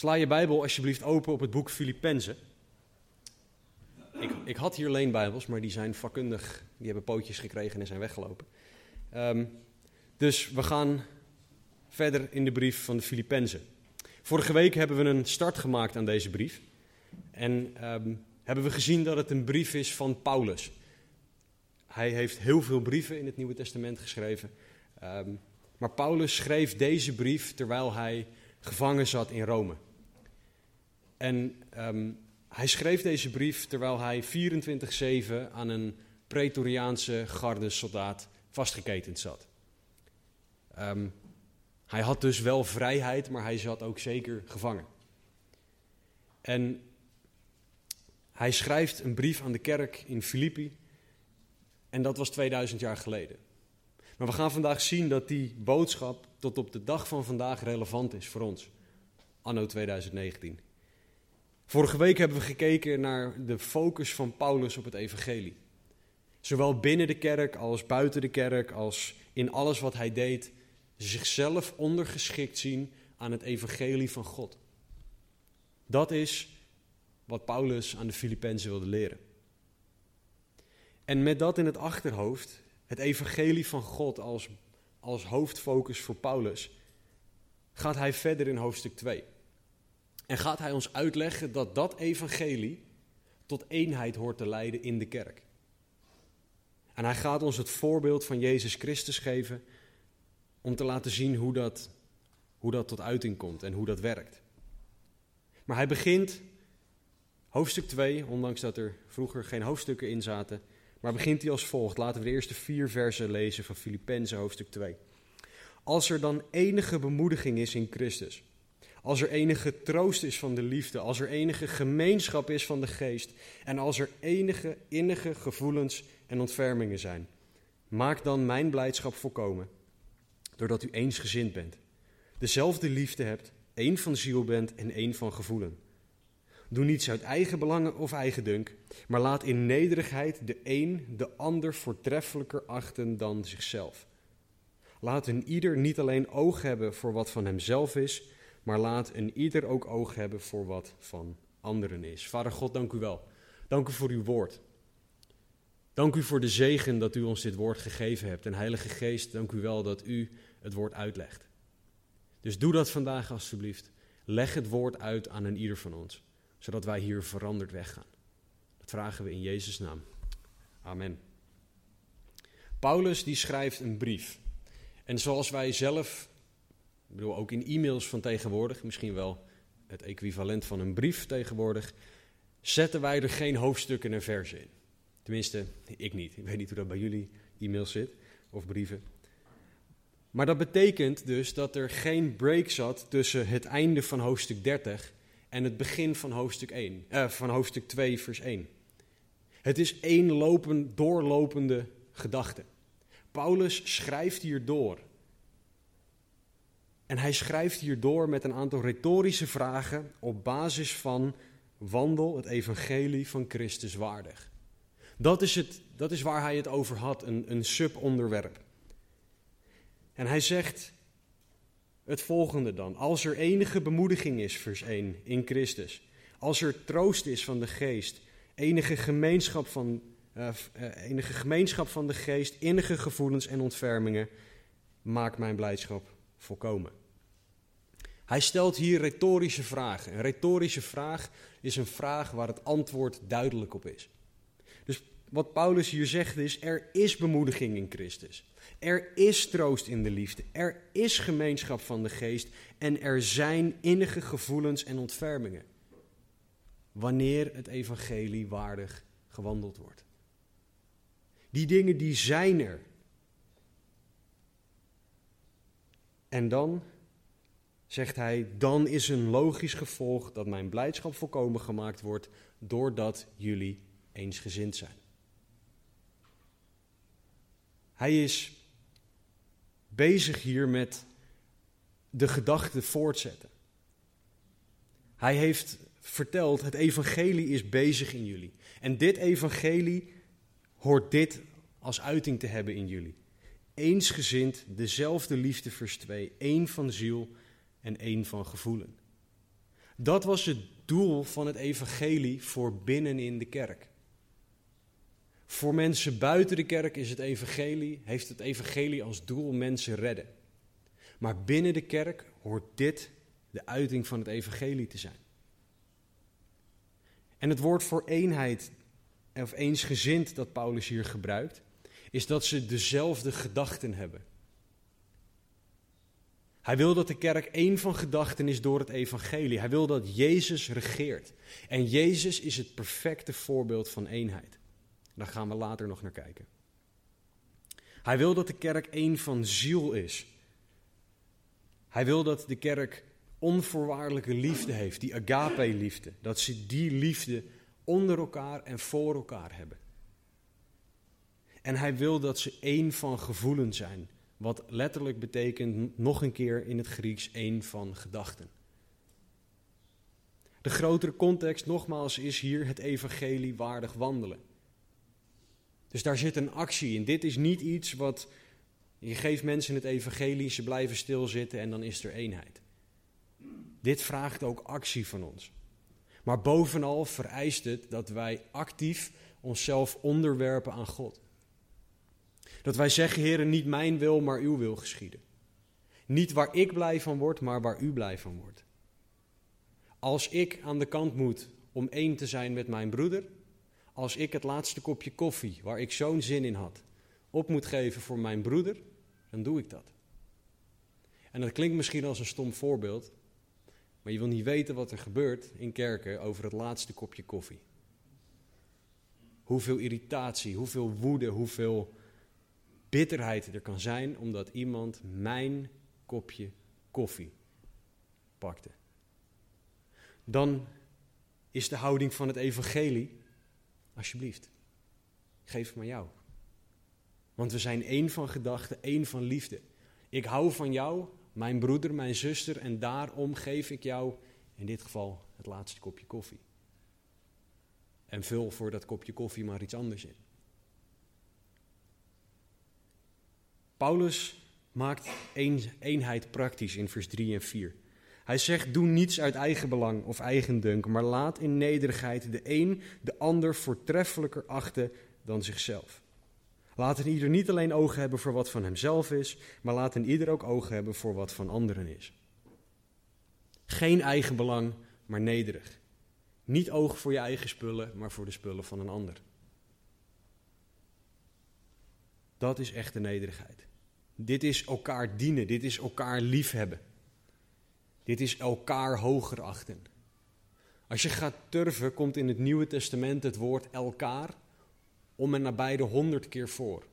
Sla je Bijbel alsjeblieft open op het boek Filippenzen. Ik, ik had hier leenbijbels, maar die zijn vakkundig. Die hebben pootjes gekregen en zijn weggelopen. Ehm, dus we gaan verder in de brief van de Filippenzen. Vorige week hebben we een start gemaakt aan deze brief. En ehm, hebben we gezien dat het een brief is van Paulus. Hij heeft heel veel brieven in het Nieuwe Testament geschreven. Ehm, maar Paulus schreef deze brief terwijl hij gevangen zat in Rome. En um, hij schreef deze brief terwijl hij 24-7 aan een Pretoriaanse garde soldaat vastgeketend zat. Um, hij had dus wel vrijheid, maar hij zat ook zeker gevangen. En hij schrijft een brief aan de kerk in Filippi. En dat was 2000 jaar geleden. Maar we gaan vandaag zien dat die boodschap tot op de dag van vandaag relevant is voor ons. Anno 2019. Vorige week hebben we gekeken naar de focus van Paulus op het evangelie. Zowel binnen de kerk als buiten de kerk, als in alles wat hij deed, zichzelf ondergeschikt zien aan het evangelie van God. Dat is wat Paulus aan de Filippenzen wilde leren. En met dat in het achterhoofd, het evangelie van God als, als hoofdfocus voor Paulus, gaat hij verder in hoofdstuk 2. En gaat hij ons uitleggen dat dat evangelie tot eenheid hoort te leiden in de kerk. En hij gaat ons het voorbeeld van Jezus Christus geven om te laten zien hoe dat, hoe dat tot uiting komt en hoe dat werkt. Maar hij begint, hoofdstuk 2, ondanks dat er vroeger geen hoofdstukken in zaten, maar begint hij als volgt. Laten we de eerste vier versen lezen van Filippenzen hoofdstuk 2. Als er dan enige bemoediging is in Christus als er enige troost is van de liefde, als er enige gemeenschap is van de geest en als er enige innige gevoelens en ontfermingen zijn. Maak dan mijn blijdschap volkomen, doordat u eensgezind bent, dezelfde liefde hebt, één van ziel bent en één van gevoelen. Doe niets uit eigen belangen of eigendunk, maar laat in nederigheid de een de ander voortreffelijker achten dan zichzelf. Laat een ieder niet alleen oog hebben voor wat van hemzelf is, maar laat een ieder ook oog hebben voor wat van anderen is. Vader God, dank u wel. Dank u voor uw woord. Dank u voor de zegen dat u ons dit woord gegeven hebt. En Heilige Geest, dank u wel dat u het woord uitlegt. Dus doe dat vandaag alstublieft. Leg het woord uit aan een ieder van ons, zodat wij hier veranderd weggaan. Dat vragen we in Jezus' naam. Amen. Paulus die schrijft een brief. En zoals wij zelf ik bedoel, ook in e-mails van tegenwoordig, misschien wel het equivalent van een brief tegenwoordig, zetten wij er geen hoofdstukken en versen in. Tenminste, ik niet. Ik weet niet hoe dat bij jullie e-mails zit of brieven. Maar dat betekent dus dat er geen break zat tussen het einde van hoofdstuk 30 en het begin van hoofdstuk, 1, eh, van hoofdstuk 2, vers 1. Het is één lopen, doorlopende gedachte. Paulus schrijft hier door en hij schrijft hierdoor met een aantal retorische vragen op basis van wandel het evangelie van Christus waardig. Dat is, het, dat is waar hij het over had, een, een subonderwerp. En hij zegt het volgende dan. Als er enige bemoediging is, vers 1, in Christus. Als er troost is van de geest, enige gemeenschap van, uh, enige gemeenschap van de geest, innige gevoelens en ontfermingen, maak mijn blijdschap volkomen. Hij stelt hier retorische vragen. Een retorische vraag is een vraag waar het antwoord duidelijk op is. Dus wat Paulus hier zegt is: er is bemoediging in Christus. Er is troost in de liefde. Er is gemeenschap van de geest. En er zijn innige gevoelens en ontfermingen. Wanneer het evangelie waardig gewandeld wordt. Die dingen die zijn er. En dan zegt hij, dan is een logisch gevolg dat mijn blijdschap volkomen gemaakt wordt doordat jullie eensgezind zijn. Hij is bezig hier met de gedachte voortzetten. Hij heeft verteld, het evangelie is bezig in jullie. En dit evangelie hoort dit als uiting te hebben in jullie. Eensgezind, dezelfde liefde vers 2, één van ziel en één van gevoelen. Dat was het doel van het evangelie voor binnenin de kerk. Voor mensen buiten de kerk is het evangelie, heeft het evangelie als doel mensen redden. Maar binnen de kerk hoort dit de uiting van het evangelie te zijn. En het woord voor eenheid, of eensgezind dat Paulus hier gebruikt, is dat ze dezelfde gedachten hebben. Hij wil dat de kerk één van gedachten is door het evangelie. Hij wil dat Jezus regeert. En Jezus is het perfecte voorbeeld van eenheid. Daar gaan we later nog naar kijken. Hij wil dat de kerk één van ziel is. Hij wil dat de kerk onvoorwaardelijke liefde heeft, die agape-liefde. Dat ze die liefde onder elkaar en voor elkaar hebben. En hij wil dat ze één van gevoelen zijn, wat letterlijk betekent nog een keer in het Grieks één van gedachten. De grotere context, nogmaals, is hier het evangelie waardig wandelen. Dus daar zit een actie in. Dit is niet iets wat je geeft mensen het evangelie, ze blijven stilzitten en dan is er eenheid. Dit vraagt ook actie van ons. Maar bovenal vereist het dat wij actief onszelf onderwerpen aan God. Dat wij zeggen, Heer, niet mijn wil, maar uw wil geschieden. Niet waar ik blij van word, maar waar u blij van wordt. Als ik aan de kant moet om één te zijn met mijn broeder, als ik het laatste kopje koffie, waar ik zo'n zin in had, op moet geven voor mijn broeder, dan doe ik dat. En dat klinkt misschien als een stom voorbeeld, maar je wil niet weten wat er gebeurt in kerken over het laatste kopje koffie. Hoeveel irritatie, hoeveel woede, hoeveel bitterheid er kan zijn omdat iemand mijn kopje koffie pakte. Dan is de houding van het evangelie, alsjeblieft, geef het maar jou. Want we zijn één van gedachten, één van liefde. Ik hou van jou, mijn broeder, mijn zuster, en daarom geef ik jou in dit geval het laatste kopje koffie. En vul voor dat kopje koffie maar iets anders in. Paulus maakt eenheid praktisch in vers 3 en 4. Hij zegt: Doe niets uit eigen belang of eigendunk, maar laat in nederigheid de een de ander voortreffelijker achten dan zichzelf. Laat een ieder niet alleen ogen hebben voor wat van hemzelf is, maar laat een ieder ook ogen hebben voor wat van anderen is. Geen eigen belang, maar nederig. Niet oog voor je eigen spullen, maar voor de spullen van een ander. Dat is echte nederigheid. Dit is elkaar dienen, dit is elkaar liefhebben. Dit is elkaar hoger achten. Als je gaat turven, komt in het Nieuwe Testament het woord elkaar om en nabij de honderd keer voor.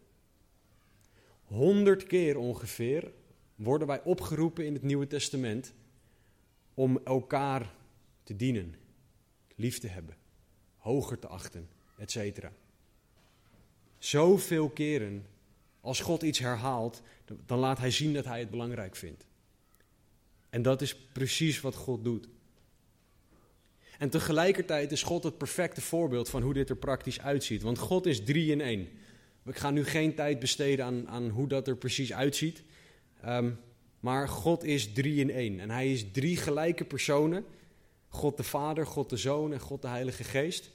Honderd keer ongeveer worden wij opgeroepen in het Nieuwe Testament om elkaar te dienen, lief te hebben, hoger te achten, etc. Zoveel keren als God iets herhaalt, dan laat Hij zien dat Hij het belangrijk vindt. En dat is precies wat God doet. En tegelijkertijd is God het perfecte voorbeeld van hoe dit er praktisch uitziet. Want God is drie in één. Ik ga nu geen tijd besteden aan, aan hoe dat er precies uitziet. Ehm, maar God is drie in één. En hij is drie gelijke personen. God de Vader, God de Zoon en God de Heilige Geest.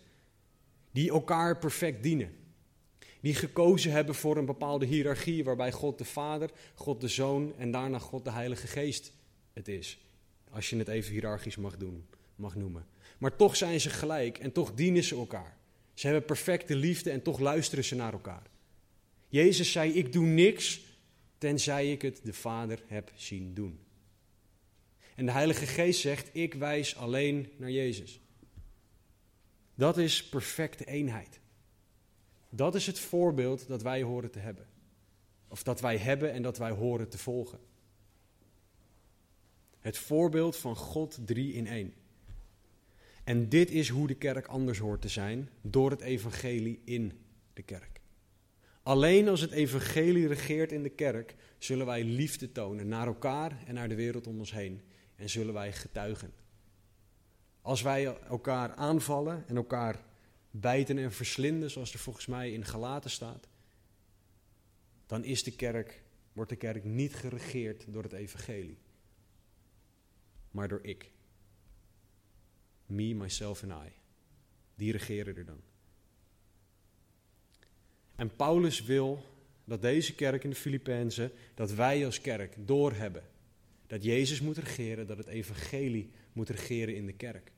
Die elkaar perfect dienen. Die gekozen hebben voor een bepaalde hiërarchie waarbij God de Vader, God de Zoon en daarna God de Heilige Geest het is. Als je het even hiërarchisch mag, doen, mag noemen. Maar toch zijn ze gelijk en toch dienen ze elkaar. Ze hebben perfecte liefde en toch luisteren ze naar elkaar. Jezus zei: Ik doe niks tenzij ik het de Vader heb zien doen. En de Heilige Geest zegt: Ik wijs alleen naar Jezus. Dat is perfecte eenheid. Dat is het voorbeeld dat wij horen te hebben. Of dat wij hebben en dat wij horen te volgen. Het voorbeeld van God drie in één. En dit is hoe de kerk anders hoort te zijn door het evangelie in de kerk. Alleen als het evangelie regeert in de kerk, zullen wij liefde tonen naar elkaar en naar de wereld om ons heen. En zullen wij getuigen. Als wij elkaar aanvallen en elkaar bijten en verslinden, zoals er volgens mij in Galaten staat, dan is de kerk, wordt de kerk niet geregeerd door het evangelie, maar door ik. Me, myself en I. Die regeren er dan. En Paulus wil dat deze kerk in de Filippenzen, dat wij als kerk doorhebben. Dat Jezus moet regeren, dat het evangelie moet regeren in de kerk.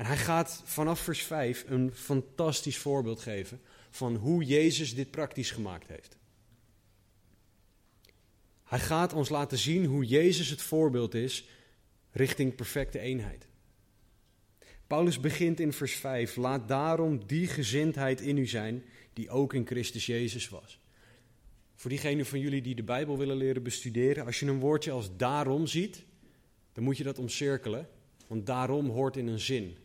En hij gaat vanaf vers 5 een fantastisch voorbeeld geven van hoe Jezus dit praktisch gemaakt heeft. Hij gaat ons laten zien hoe Jezus het voorbeeld is richting perfecte eenheid. Paulus begint in vers 5: Laat daarom die gezindheid in u zijn die ook in Christus Jezus was. Voor diegenen van jullie die de Bijbel willen leren bestuderen, als je een woordje als daarom ziet, dan moet je dat omcirkelen, want daarom hoort in een zin.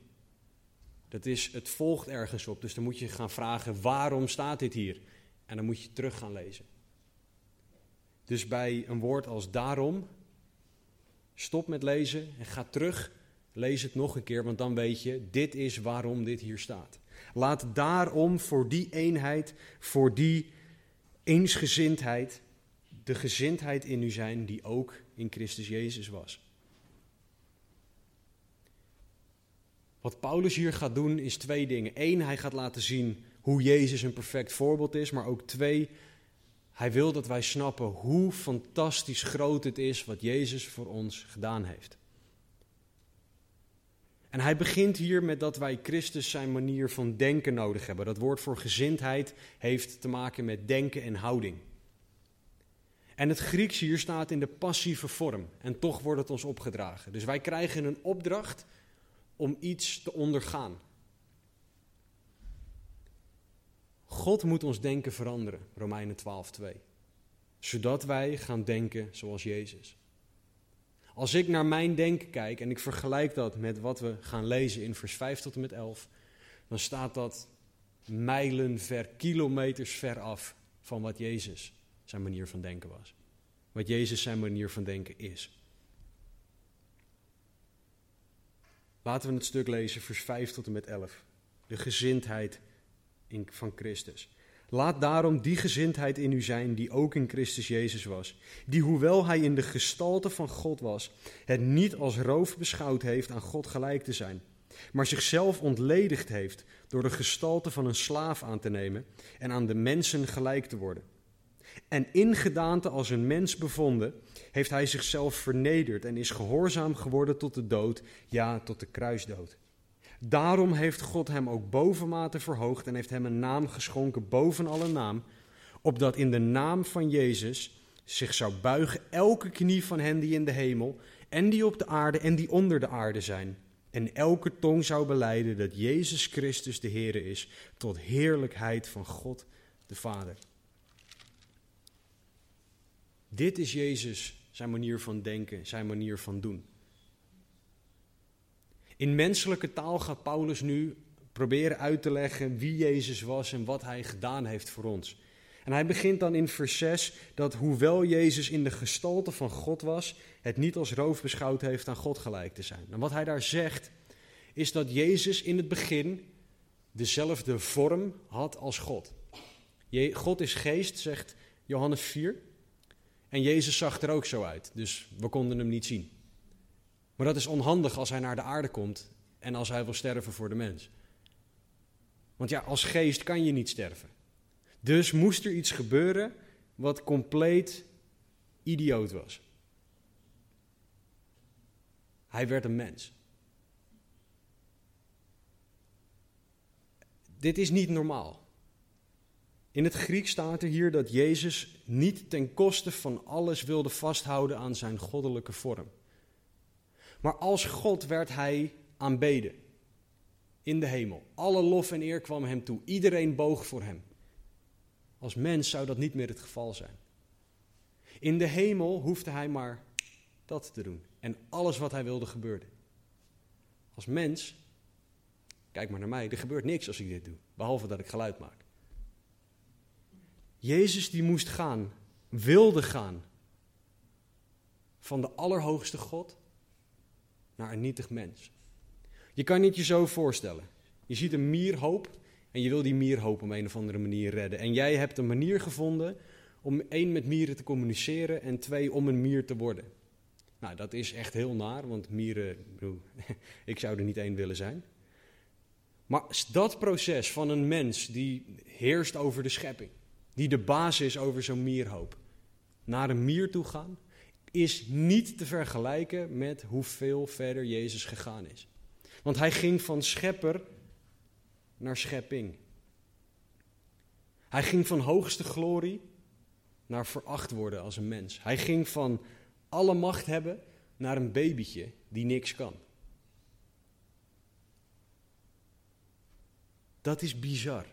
Dat is, het volgt ergens op, dus dan moet je gaan vragen waarom staat dit hier? En dan moet je terug gaan lezen. Dus bij een woord als daarom, stop met lezen en ga terug, lees het nog een keer, want dan weet je, dit is waarom dit hier staat. Laat daarom voor die eenheid, voor die eensgezindheid, de gezindheid in u zijn die ook in Christus Jezus was. Wat Paulus hier gaat doen is twee dingen. Eén, hij gaat laten zien hoe Jezus een perfect voorbeeld is, maar ook twee, hij wil dat wij snappen hoe fantastisch groot het is wat Jezus voor ons gedaan heeft. En hij begint hier met dat wij Christus zijn manier van denken nodig hebben. Dat woord voor gezindheid heeft te maken met denken en houding. En het Grieks hier staat in de passieve vorm. En toch wordt het ons opgedragen. Dus wij krijgen een opdracht om iets te ondergaan. God moet ons denken veranderen, Romeinen 12:2. Zodat wij gaan denken zoals Jezus. Als ik naar mijn denken kijk en ik vergelijk dat met wat we gaan lezen in vers 5 tot en met 11, dan staat dat mijlen ver, kilometers ver af van wat Jezus zijn manier van denken was. Wat Jezus zijn manier van denken is. Laten we het stuk lezen, vers 5 tot en met 11. De gezindheid in, van Christus. Laat daarom die gezindheid in u zijn die ook in Christus Jezus was, die hoewel hij in de gestalte van God was, het niet als roof beschouwd heeft aan God gelijk te zijn, maar zichzelf ontledigd heeft door de gestalte van een slaaf aan te nemen en aan de mensen gelijk te worden. En in gedaante als een mens bevonden, heeft hij zichzelf vernederd en is gehoorzaam geworden tot de dood, ja, tot de kruisdood. Daarom heeft God hem ook bovenmate verhoogd en heeft hem een naam geschonken boven alle naam, opdat in de naam van Jezus zich zou buigen elke knie van hen die in de hemel en die op de aarde en die onder de aarde zijn. En elke tong zou beleiden dat Jezus Christus de Heer is, tot heerlijkheid van God de Vader. Dit is Jezus, zijn manier van denken, zijn manier van doen. In menselijke taal gaat Paulus nu proberen uit te leggen wie Jezus was en wat hij gedaan heeft voor ons. En hij begint dan in vers 6 dat hoewel Jezus in de gestalte van God was, het niet als roof beschouwd heeft aan God gelijk te zijn. En wat hij daar zegt is dat Jezus in het begin dezelfde vorm had als God. God is geest, zegt Johannes 4. En Jezus zag er ook zo uit, dus we konden hem niet zien. Maar dat is onhandig als hij naar de aarde komt en als hij wil sterven voor de mens. Want ja, als geest kan je niet sterven. Dus moest er iets gebeuren wat compleet idioot was. Hij werd een mens. Dit is niet normaal. In het Griek staat er hier dat Jezus niet ten koste van alles wilde vasthouden aan zijn goddelijke vorm. Maar als God werd hij aanbeden in de hemel. Alle lof en eer kwam hem toe. Iedereen boog voor hem. Als mens zou dat niet meer het geval zijn. In de hemel hoefde hij maar dat te doen. En alles wat hij wilde gebeurde. Als mens, kijk maar naar mij, er gebeurt niks als ik dit doe, behalve dat ik geluid maak. Jezus die moest gaan, wilde gaan, van de Allerhoogste God naar een nietig mens. Je kan het je zo voorstellen. Je ziet een mierhoop en je wil die mierhoop op een of andere manier redden. En jij hebt een manier gevonden om één met mieren te communiceren en twee om een mier te worden. Nou, dat is echt heel naar, want mieren, ik, zou er niet één willen zijn. Maar dat proces van een mens die heerst over de schepping, die de baas is over zo'n mierhoop, naar een mier toe gaan, is niet te vergelijken met hoeveel verder Jezus gegaan is. Want hij ging van schepper naar schepping. Hij ging van hoogste glorie naar veracht worden als een mens. Hij ging van alle macht hebben naar een babytje die niks kan. Dat is bizar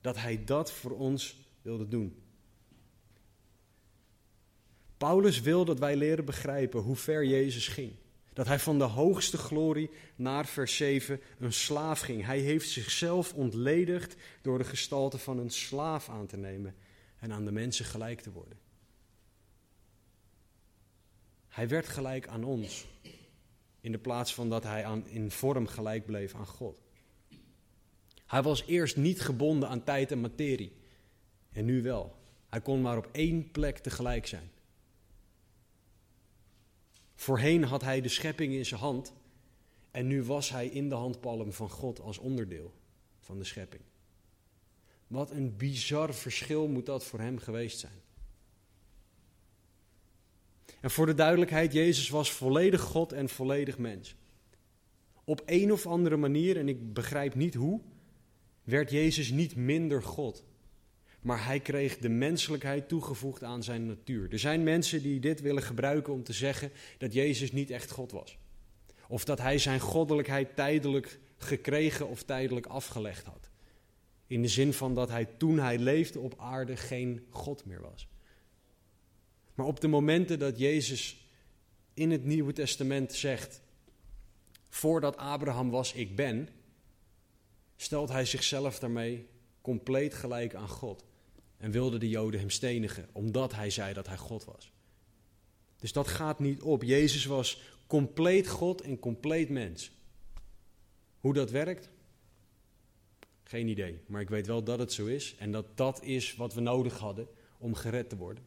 dat hij dat voor ons wilde doen. Paulus wil dat wij leren begrijpen hoe ver Jezus ging. Dat hij van de hoogste glorie naar vers 7 een slaaf ging. Hij heeft zichzelf ontledigd door de gestalte van een slaaf aan te nemen en aan de mensen gelijk te worden. Hij werd gelijk aan ons, in de plaats van dat hij aan, in vorm gelijk bleef aan God. Hij was eerst niet gebonden aan tijd en materie, en nu wel. Hij kon maar op één plek tegelijk zijn. Voorheen had hij de schepping in zijn hand en nu was hij in de handpalm van God als onderdeel van de schepping. Wat een bizar verschil moet dat voor hem geweest zijn. En voor de duidelijkheid, Jezus was volledig God en volledig mens. Op een of andere manier, en ik begrijp niet hoe, werd Jezus niet minder God maar hij kreeg de menselijkheid toegevoegd aan zijn natuur. Er zijn mensen die dit willen gebruiken om te zeggen dat Jezus niet echt God was. Of dat hij zijn goddelijkheid tijdelijk gekregen of tijdelijk afgelegd had. In de zin van dat hij toen hij leefde op aarde geen God meer was. Maar op de momenten dat Jezus in het Nieuwe Testament zegt: Voordat Abraham was, ik ben, stelt hij zichzelf daarmee compleet gelijk aan God en wilden de Joden hem stenigen, omdat hij zei dat hij God was. Dus dat gaat niet op. Jezus was compleet God en compleet mens. Hoe dat werkt? Geen idee. Maar ik weet wel dat het zo is en dat dat is wat we nodig hadden om gered te worden.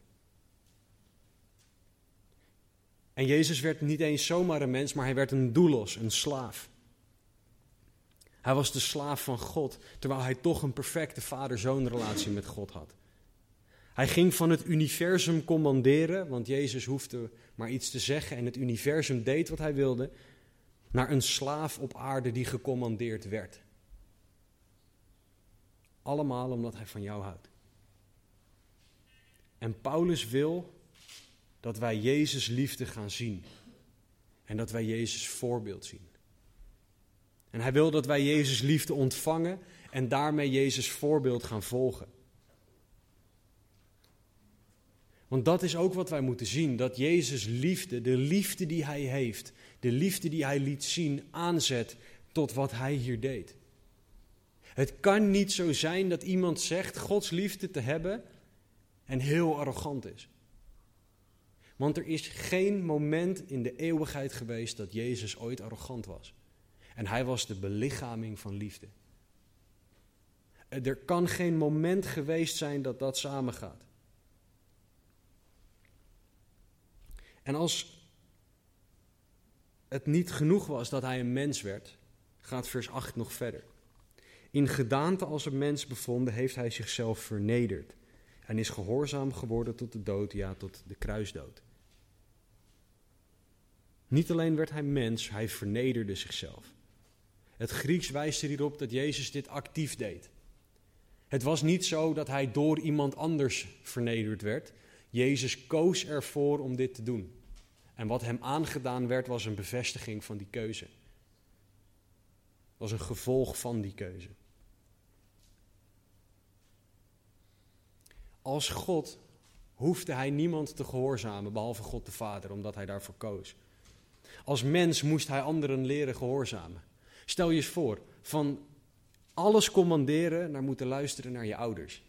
En Jezus werd niet eens zomaar een mens, maar hij werd een doelos, een slaaf. Hij was de slaaf van God, terwijl hij toch een perfecte vader-zoon relatie met God had. Hij ging van het universum commanderen, want Jezus hoefde maar iets te zeggen en het universum deed wat hij wilde, naar een slaaf op aarde die gecommandeerd werd. Allemaal omdat hij van jou houdt. En Paulus wil dat wij Jezus liefde gaan zien. En dat wij Jezus voorbeeld zien. En hij wil dat wij Jezus liefde ontvangen en daarmee Jezus voorbeeld gaan volgen. Want dat is ook wat wij moeten zien: dat Jezus liefde, de liefde die Hij heeft, de liefde die Hij liet zien, aanzet tot wat Hij hier deed. Het kan niet zo zijn dat iemand zegt Gods liefde te hebben en heel arrogant is. Want er is geen moment in de eeuwigheid geweest dat Jezus ooit arrogant was. En hij was de belichaming van liefde. Er kan geen moment geweest zijn dat dat samengaat. En als het niet genoeg was dat hij een mens werd, gaat vers 8 nog verder. In gedaante als een mens bevonden heeft hij zichzelf vernederd en is gehoorzaam geworden tot de dood, ja, tot de kruisdood. Niet alleen werd hij mens, hij vernederde zichzelf. Het Grieks wijst er hierop dat Jezus dit actief deed. Het was niet zo dat hij door iemand anders vernederd werd. Jezus koos ervoor om dit te doen. En wat hem aangedaan werd, was een bevestiging van die keuze. Was een gevolg van die keuze. Als God hoefde hij niemand te gehoorzamen, behalve God de Vader, omdat hij daarvoor koos. Als mens moest hij anderen leren gehoorzamen. Stel je eens voor, van alles commanderen naar moeten luisteren naar je ouders,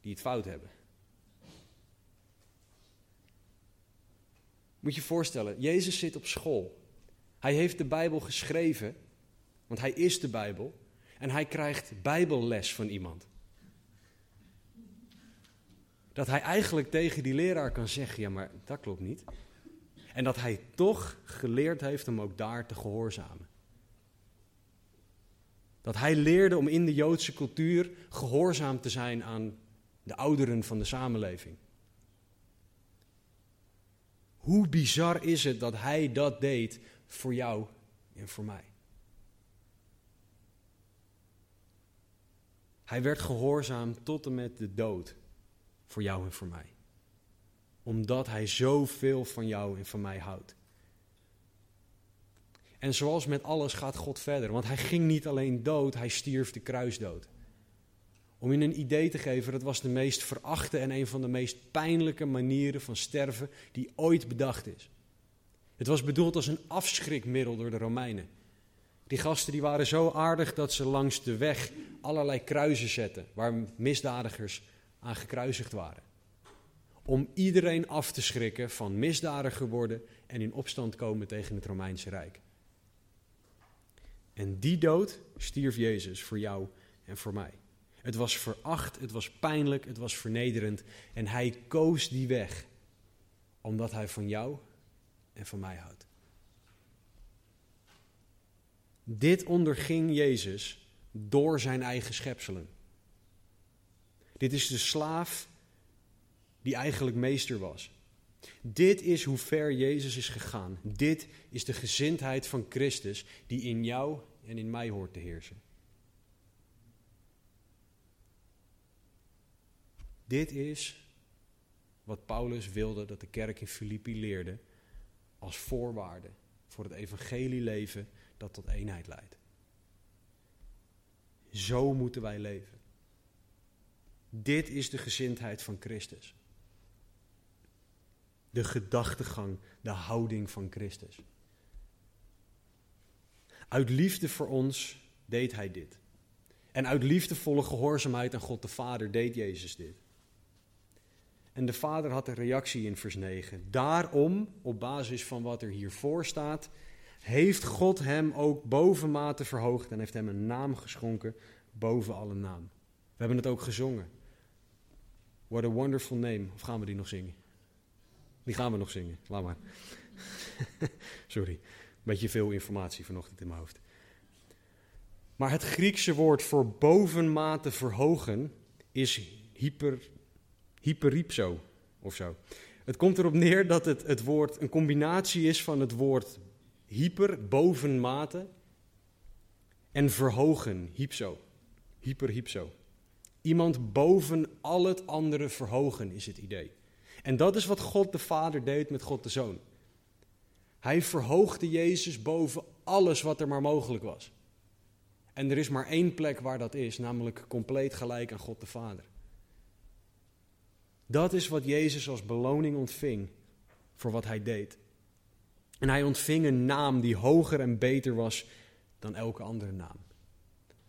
die het fout hebben. Moet je je voorstellen, Jezus zit op school. Hij heeft de Bijbel geschreven, want hij is de Bijbel. En hij krijgt Bijbelles van iemand. Dat hij eigenlijk tegen die leraar kan zeggen: ja, maar dat klopt niet. En dat hij toch geleerd heeft om ook daar te gehoorzamen. Dat hij leerde om in de Joodse cultuur gehoorzaam te zijn aan de ouderen van de samenleving. Hoe bizar is het dat hij dat deed voor jou en voor mij? Hij werd gehoorzaam tot en met de dood voor jou en voor mij. Omdat hij zoveel van jou en van mij houdt. En zoals met alles gaat God verder, want hij ging niet alleen dood, hij stierf de kruisdood. Om je een idee te geven, dat was de meest verachte en een van de meest pijnlijke manieren van sterven die ooit bedacht is. Het was bedoeld als een afschrikmiddel door de Romeinen. Die gasten die waren zo aardig dat ze langs de weg allerlei kruisen zetten waar misdadigers aan gekruisigd waren. Om iedereen af te schrikken van misdadiger worden en in opstand komen tegen het Romeinse Rijk. En die dood stierf Jezus voor jou en voor mij. Het was veracht, het was pijnlijk, het was vernederend. En hij koos die weg, omdat hij van jou en van mij houdt. Dit onderging Jezus door zijn eigen schepselen. Dit is de slaaf die eigenlijk meester was. Dit is hoe ver Jezus is gegaan. Dit is de gezindheid van Christus die in jou en in mij hoort te heersen. Dit is wat Paulus wilde dat de kerk in Filippi leerde als voorwaarde voor het evangelieleven dat tot eenheid leidt. Zo moeten wij leven. Dit is de gezindheid van Christus. De gedachtegang, de houding van Christus. Uit liefde voor ons deed hij dit. En uit liefdevolle gehoorzaamheid aan God de Vader deed Jezus dit. En de Vader had een reactie in vers 9. Daarom, op basis van wat er hiervoor staat, heeft God hem ook bovenmate verhoogd en heeft hem een naam geschonken boven alle naam. We hebben het ook gezongen. What a wonderful name. Of gaan we die nog zingen? Die gaan we nog zingen. Laat maar. Sorry. Beetje veel informatie vanochtend in mijn hoofd. Maar het Griekse woord voor bovenmate verhogen is hyper, hyperipso of zo. Het komt erop neer dat het, het woord een combinatie is van het woord hyper, bovenmate, en verhogen, hypso. Hyperhypso. Iemand boven al het andere verhogen is het idee. En dat is wat God de Vader deed met God de Zoon. Hij verhoogde Jezus boven alles wat er maar mogelijk was. En er is maar één plek waar dat is, namelijk compleet gelijk aan God de Vader. Dat is wat Jezus als beloning ontving voor wat hij deed. En hij ontving een naam die hoger en beter was dan elke andere naam.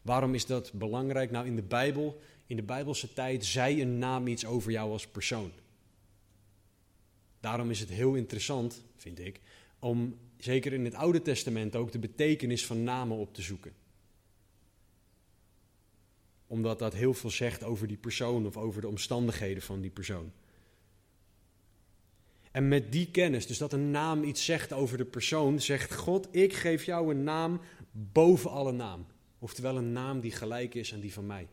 Waarom is dat belangrijk? Nou, in de Bijbel, in de Bijbelse tijd, zei een naam iets over jou als persoon. Daarom is het heel interessant, vind ik, om zeker in het Oude Testament ook de betekenis van namen op te zoeken. Omdat dat heel veel zegt over die persoon of over de omstandigheden van die persoon. En met die kennis, dus dat een naam iets zegt over de persoon, zegt God: Ik geef jou een naam boven alle naam. Oftewel een naam die gelijk is aan die van mij.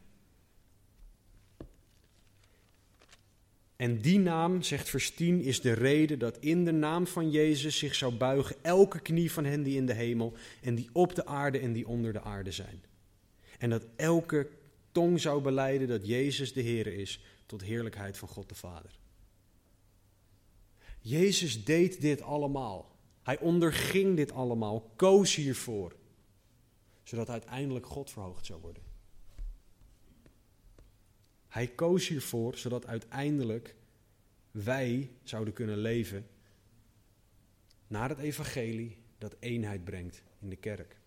En die naam, zegt vers 10, is de reden dat in de naam van Jezus zich zou buigen elke knie van hen die in de hemel en die op de aarde en die onder de aarde zijn. En dat elke tong zou beleiden dat Jezus de Heer is, tot heerlijkheid van God de Vader. Jezus deed dit allemaal. Hij onderging dit allemaal, koos hiervoor, zodat uiteindelijk God verhoogd zou worden. Hij koos hiervoor zodat uiteindelijk wij zouden kunnen leven naar het evangelie dat eenheid brengt in de kerk.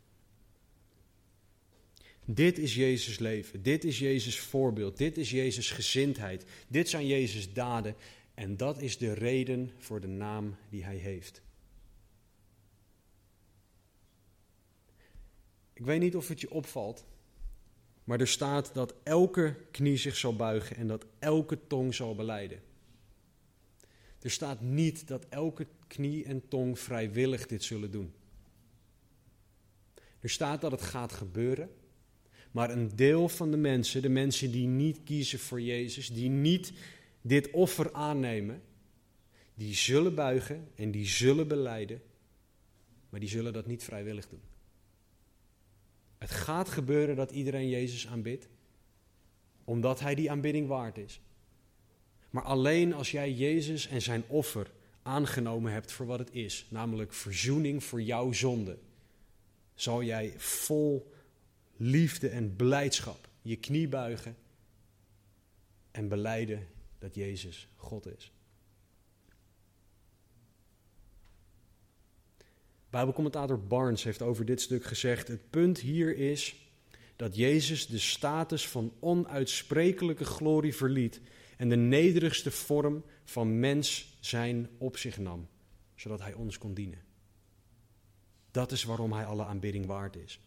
Dit is Jezus' leven, dit is Jezus' voorbeeld, dit is Jezus' gezindheid, dit zijn Jezus' daden en dat is de reden voor de naam die hij heeft. Ik weet niet of het je opvalt, maar er staat dat elke knie zich zal buigen en dat elke tong zal beleiden. Er staat niet dat elke knie en tong vrijwillig dit zullen doen. Er staat dat het gaat gebeuren, maar een deel van de mensen, de mensen die niet kiezen voor Jezus, die niet dit offer aannemen, die zullen buigen en die zullen beleiden, maar die zullen dat niet vrijwillig doen. Het gaat gebeuren dat iedereen Jezus aanbidt, omdat hij die aanbidding waard is. Maar alleen als jij Jezus en zijn offer aangenomen hebt voor wat het is, namelijk verzoening voor jouw zonde, zal jij vol liefde en blijdschap je knie buigen en beleiden dat Jezus God is. Bijbelcommentator Barnes heeft over dit stuk gezegd: Het punt hier is dat Jezus de status van onuitsprekelijke glorie verliet en de nederigste vorm van mens zijn op zich nam, zodat hij ons kon dienen. Dat is waarom hij alle aanbidding waard is.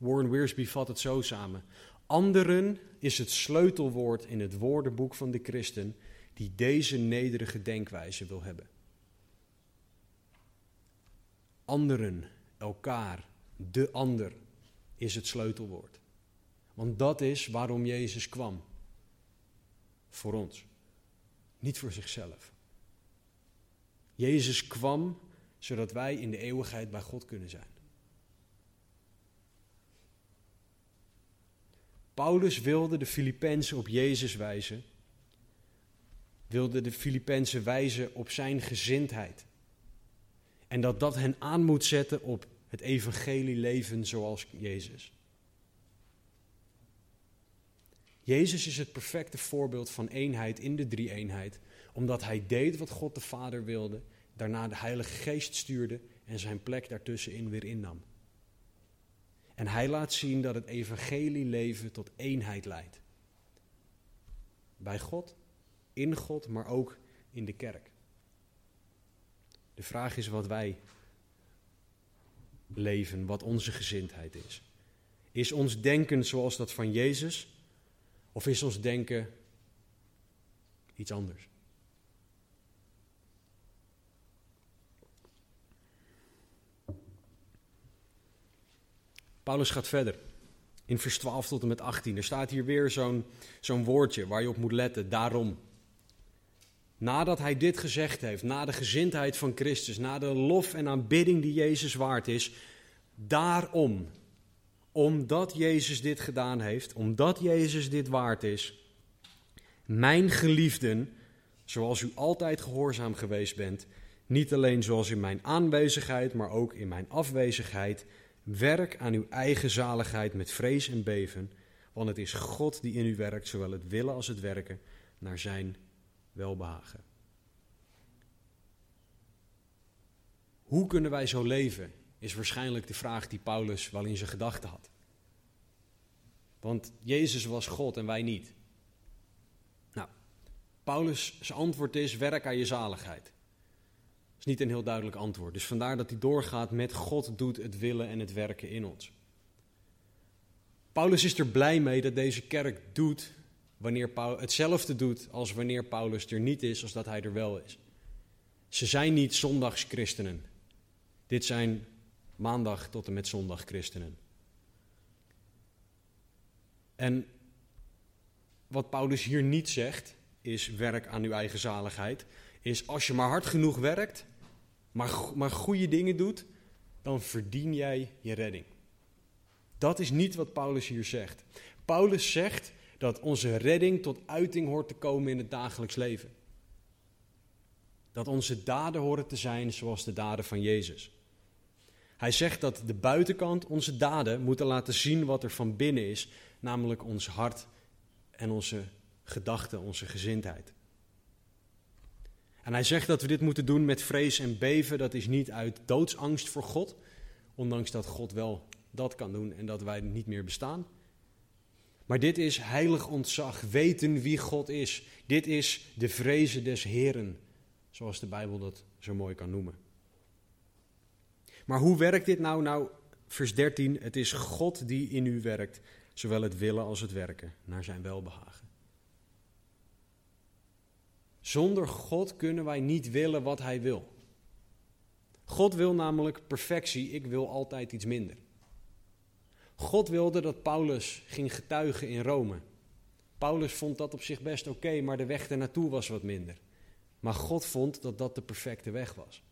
Warren Wiersbe vat het zo samen. Anderen is het sleutelwoord in het woordenboek van de christen die deze nederige denkwijze wil hebben. Anderen, elkaar, de ander is het sleutelwoord. Want dat is waarom Jezus kwam. Voor ons, niet voor zichzelf. Jezus kwam zodat wij in de eeuwigheid bij God kunnen zijn. Paulus wilde de Filippenzen op Jezus wijzen, wilde de Filippenzen wijzen op zijn gezindheid. En dat dat hen aan moet zetten op het evangelie leven zoals Jezus. Jezus is het perfecte voorbeeld van eenheid in de drie-eenheid, omdat hij deed wat God de Vader wilde, daarna de Heilige Geest stuurde en zijn plek daartussenin weer innam. En hij laat zien dat het evangelie leven tot eenheid leidt. Bij God, in God, maar ook in de kerk. De vraag is wat wij leven, wat onze gezindheid is. Is ons denken zoals dat van Jezus of is ons denken iets anders? Paulus gaat verder. In vers 12 tot en met 18. Er staat hier weer zo'n zo'n woordje waar je op moet letten. Daarom. Nadat hij dit gezegd heeft, na de gezindheid van Christus, na de lof en aanbidding die Jezus waard is, daarom, omdat Jezus dit gedaan heeft, omdat Jezus dit waard is, mijn geliefden, zoals u altijd gehoorzaam geweest bent, niet alleen zoals in mijn aanwezigheid, maar ook in mijn afwezigheid, Werk aan uw eigen zaligheid met vrees en beven, want het is God die in u werkt, zowel het willen als het werken, naar zijn welbehagen. Hoe kunnen wij zo leven, is waarschijnlijk de vraag die Paulus wel in zijn gedachten had. Want Jezus was God en wij niet. Nou, Paulus' antwoord is: werk aan je zaligheid is niet een heel duidelijk antwoord. Dus vandaar dat hij doorgaat met God doet het willen en het werken in ons. Paulus is er blij mee dat deze kerk doet wanneer hetzelfde doet als wanneer Paulus er niet is als dat hij er wel is. Ze zijn niet zondagschristenen. Dit zijn maandag tot en met zondag christenen. En wat Paulus hier niet zegt, is werk aan uw eigen zaligheid. Is als je maar hard genoeg werkt, maar, maar goede dingen doet, dan verdien jij je redding. Dat is niet wat Paulus hier zegt. Paulus zegt dat onze redding tot uiting hoort te komen in het dagelijks leven. Dat onze daden horen te zijn zoals de daden van Jezus. Hij zegt dat de buitenkant onze daden moeten laten zien wat er van binnen is, namelijk ons hart en onze gedachten, onze gezindheid. En hij zegt dat we dit moeten doen met vrees en beven. Dat is niet uit doodsangst voor God, ondanks dat God wel dat kan doen en dat wij niet meer bestaan. Maar dit is heilig ontzag, weten wie God is. Dit is de vrezen des Heren, zoals de Bijbel dat zo mooi kan noemen. Maar hoe werkt dit nou? Nou, vers 13, het is God die in u werkt, zowel het willen als het werken, naar zijn welbehagen. Zonder God kunnen wij niet willen wat Hij wil. God wil namelijk perfectie, ik wil altijd iets minder. God wilde dat Paulus ging getuigen in Rome. Paulus vond dat op zich best oké, maar de weg ernaartoe was wat minder. Maar God vond dat dat de perfecte weg was.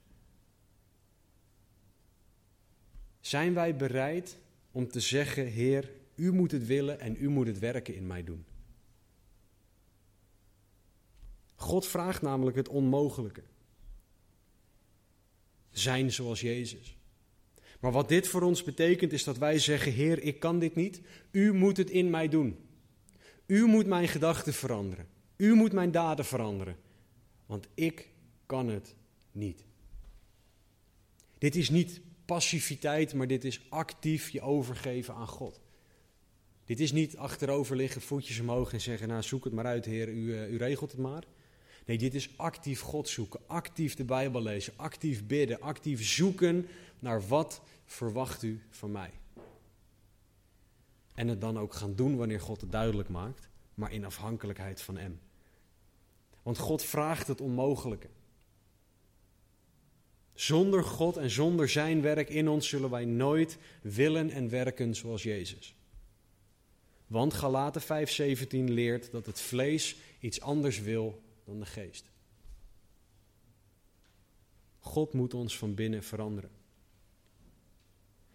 Zijn wij bereid om te zeggen: Heer, u moet het willen en u moet het werken in mij doen? God vraagt namelijk het onmogelijke. Zijn zoals Jezus. Maar wat dit voor ons betekent is dat wij zeggen: Heer, ik kan dit niet. U moet het in mij doen. U moet mijn gedachten veranderen. U moet mijn daden veranderen. Want ik kan het niet. Dit is niet passiviteit, maar dit is actief je overgeven aan God. Dit is niet achterover liggen, voetjes omhoog en zeggen: Nou, zoek het maar uit, Heer, u, uh, u regelt het maar. Nee, dit is actief God zoeken, actief de Bijbel lezen, actief bidden, actief zoeken naar wat verwacht u van mij. En het dan ook gaan doen wanneer God het duidelijk maakt, maar in afhankelijkheid van Hem. Want God vraagt het onmogelijke. Zonder God en zonder Zijn werk in ons zullen wij nooit willen en werken zoals Jezus. Want Galaten 5:17 leert dat het vlees iets anders wil dan de geest. God moet ons van binnen veranderen.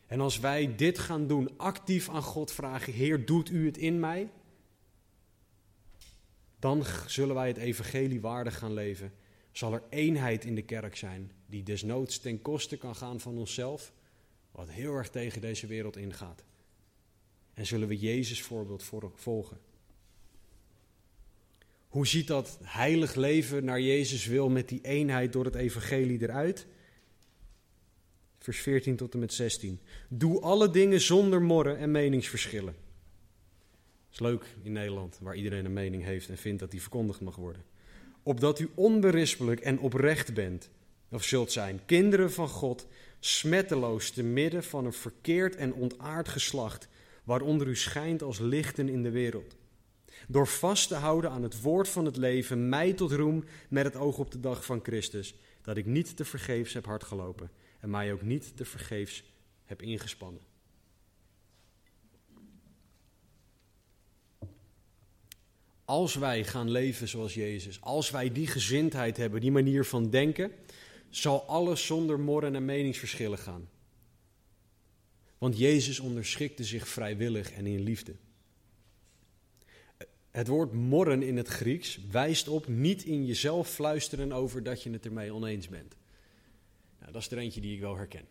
En als wij dit gaan doen, actief aan God vragen: Heer, doet u het in mij? Dan zullen wij het evangelie waardig gaan leven. Zal er eenheid in de kerk zijn, die desnoods ten koste kan gaan van onszelf, wat heel erg tegen deze wereld ingaat. En zullen we Jezus voorbeeld volgen. Hoe ziet dat heilig leven naar Jezus wil met die eenheid door het evangelie eruit? Vers 14 tot en met 16. Doe alle dingen zonder morren en meningsverschillen. Dat is leuk in Nederland, waar iedereen een mening heeft en vindt dat die verkondigd mag worden. Opdat u onberispelijk en oprecht bent, of zult zijn, kinderen van God, smetteloos te midden van een verkeerd en ontaard geslacht, waaronder u schijnt als lichten in de wereld. Door vast te houden aan het woord van het leven, mij tot roem met het oog op de dag van Christus, dat ik niet te vergeefs heb hardgelopen en mij ook niet te vergeefs heb ingespannen. Als wij gaan leven zoals Jezus, als wij die gezindheid hebben, die manier van denken, zal alles zonder morren en meningsverschillen gaan. Want Jezus onderschikte zich vrijwillig en in liefde. Het woord morren in het Grieks wijst op niet in jezelf fluisteren over dat je het ermee oneens bent. Nou, dat is er eentje die ik wel herken.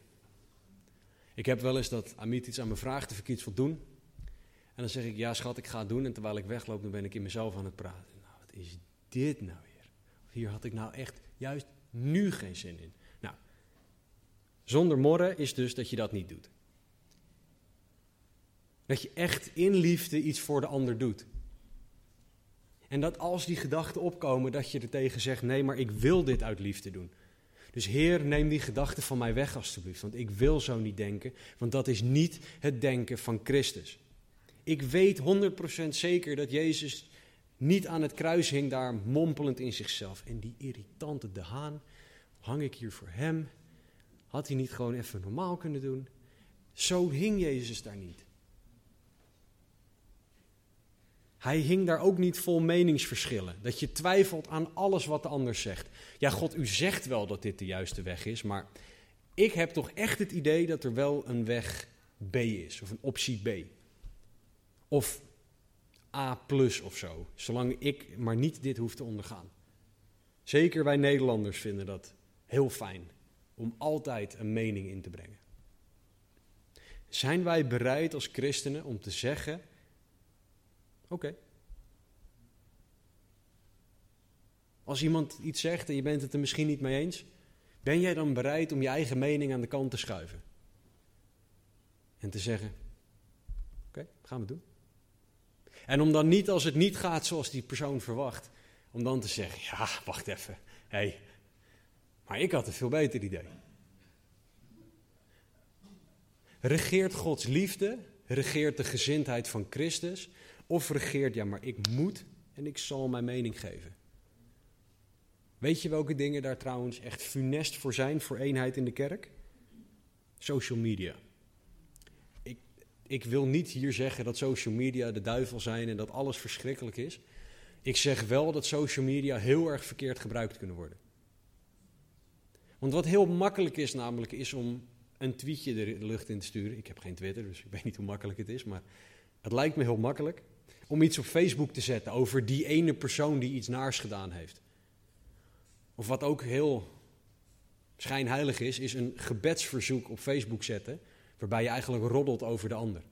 Ik heb wel eens dat Amit iets aan me vraagt of ik wil doen. En dan zeg ik, ja schat, ik ga het doen. En terwijl ik wegloop, dan ben ik in mezelf aan het praten. Nou, wat is dit nou weer? Hier had ik nou echt juist nu geen zin in. Nou, zonder morren is dus dat je dat niet doet. Dat je echt in liefde iets voor de ander doet. En dat als die gedachten opkomen, dat je er tegen zegt: nee, maar ik wil dit uit liefde doen. Dus Heer, neem die gedachten van mij weg alstublieft, want ik wil zo niet denken, want dat is niet het denken van Christus. Ik weet 100% zeker dat Jezus niet aan het kruis hing daar mompelend in zichzelf. En die irritante de haan, hang ik hier voor hem? Had hij niet gewoon even normaal kunnen doen? Zo hing Jezus daar niet. Hij hing daar ook niet vol meningsverschillen. Dat je twijfelt aan alles wat de ander zegt. Ja, God, u zegt wel dat dit de juiste weg is, maar ik heb toch echt het idee dat er wel een weg B is, of een optie B. Of A plus of zo, zolang ik maar niet dit hoef te ondergaan. Zeker wij Nederlanders vinden dat heel fijn om altijd een mening in te brengen. Zijn wij bereid als christenen om te zeggen Oké. Als iemand iets zegt en je bent het er misschien niet mee eens, ben jij dan bereid om je eigen mening aan de kant te schuiven? En te zeggen: Oké, gaan we doen. En om dan niet, als het niet gaat zoals die persoon verwacht, om dan te zeggen: Ja, wacht even. Hé, hey, maar ik had een veel beter idee. Regeert Gods liefde, regeert de gezindheid van Christus, of regeert, ja, maar ik moet en ik zal mijn mening geven. Weet je welke dingen daar trouwens echt funest voor zijn, voor eenheid in de kerk? Social media. Ik, ik wil niet hier zeggen dat social media de duivel zijn en dat alles verschrikkelijk is. Ik zeg wel dat social media heel erg verkeerd gebruikt kunnen worden. Want wat heel makkelijk is namelijk, is om een tweetje de lucht in te sturen. Ik heb geen Twitter, dus ik weet niet hoe makkelijk het is, maar het lijkt me heel makkelijk. Om iets op Facebook te zetten over die ene persoon die iets naars gedaan heeft. Of wat ook heel schijnheilig is, is een gebedsverzoek op Facebook zetten, waarbij je eigenlijk roddelt over de ander.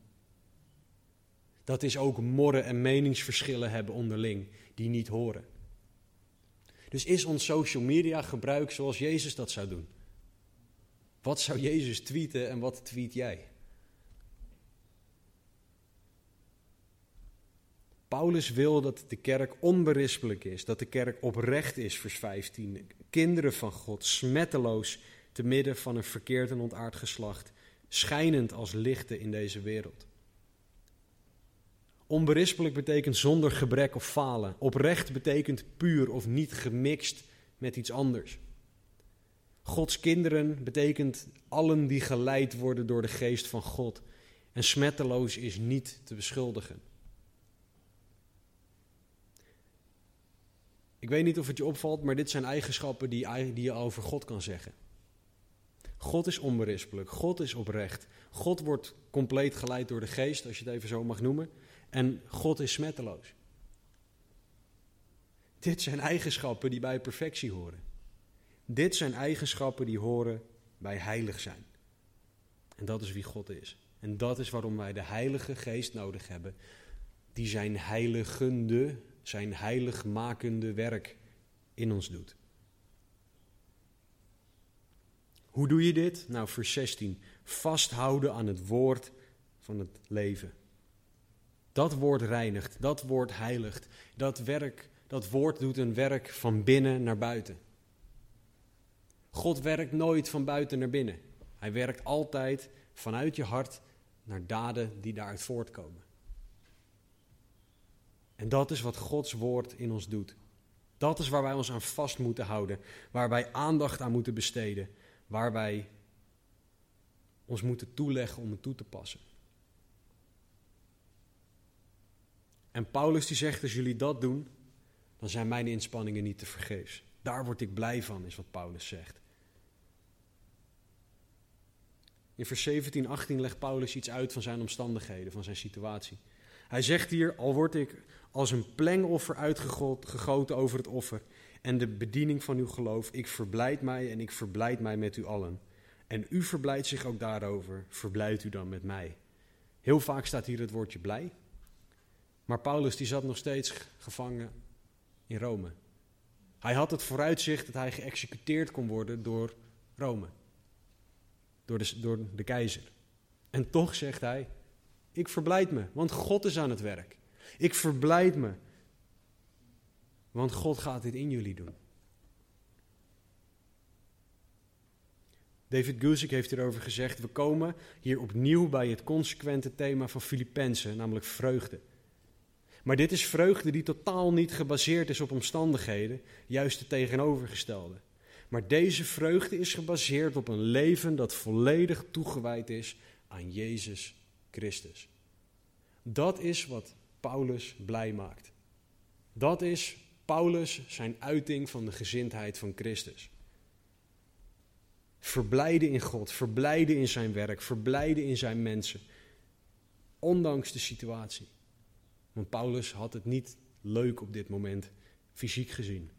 Dat is ook morren en meningsverschillen hebben onderling, die niet horen. Dus is ons social media gebruik zoals Jezus dat zou doen? Wat zou Jezus tweeten en wat tweet jij? Paulus wil dat de kerk onberispelijk is, dat de kerk oprecht is, vers 15. Kinderen van God, smetteloos te midden van een verkeerd en ontaard geslacht, schijnend als lichten in deze wereld. Onberispelijk betekent zonder gebrek of falen. Oprecht betekent puur of niet gemixt met iets anders. Gods kinderen betekent allen die geleid worden door de geest van God. En smetteloos is niet te beschuldigen. Ik weet niet of het je opvalt, maar dit zijn eigenschappen die, die je over God kan zeggen. God is onberispelijk, God is oprecht. God wordt compleet geleid door de geest, als je het even zo mag noemen. En God is smetteloos. Dit zijn eigenschappen die bij perfectie horen. Dit zijn eigenschappen die horen bij heilig zijn. En dat is wie God is. En dat is waarom wij de Heilige Geest nodig hebben, die zijn heiligende, zijn heiligmakende werk in ons doet. Hoe doe je dit? Nou, vers 16. Vasthouden aan het woord van het leven. Dat woord reinigt, dat woord heiligt. Dat, werk, dat woord doet een werk van binnen naar buiten. God werkt nooit van buiten naar binnen. Hij werkt altijd vanuit je hart naar daden die daaruit voortkomen. En dat is wat Gods woord in ons doet. Dat is waar wij ons aan vast moeten houden, waar wij aandacht aan moeten besteden, waar wij ons moeten toeleggen om het toe te passen. En Paulus die zegt, als jullie dat doen, dan zijn mijn inspanningen niet te vergeefs. Daar word ik blij van, is wat Paulus zegt. In vers 17, 18 legt Paulus iets uit van zijn omstandigheden, van zijn situatie. Hij zegt hier, al word ik als een plengoffer uitgegoten over het offer en de bediening van uw geloof, ik verblijd mij en ik verblijd mij met u allen. En u verblijdt zich ook daarover, verblijdt u dan met mij. Heel vaak staat hier het woordje blij, maar Paulus die zat nog steeds gevangen in Rome. Hij had het vooruitzicht dat hij geëxecuteerd kon worden door Rome. Door de, door de keizer. En toch zegt hij, ik verblijd me, want God is aan het werk. Ik verblijd me, want God gaat dit in jullie doen. David Guzik heeft hierover gezegd: We komen hier opnieuw bij het consequente thema van Filippenzen, namelijk vreugde. Maar dit is vreugde die totaal niet gebaseerd is op omstandigheden, juist het tegenovergestelde. Maar deze vreugde is gebaseerd op een leven dat volledig toegewijd is aan Jezus Christus. Dat is wat Paulus blij maakt. Dat is Paulus zijn uiting van de gezindheid van Christus. Verblijden in God, verblijden in zijn werk, verblijden in zijn mensen, ondanks de situatie. Want Paulus had het niet leuk op dit moment, fysiek gezien.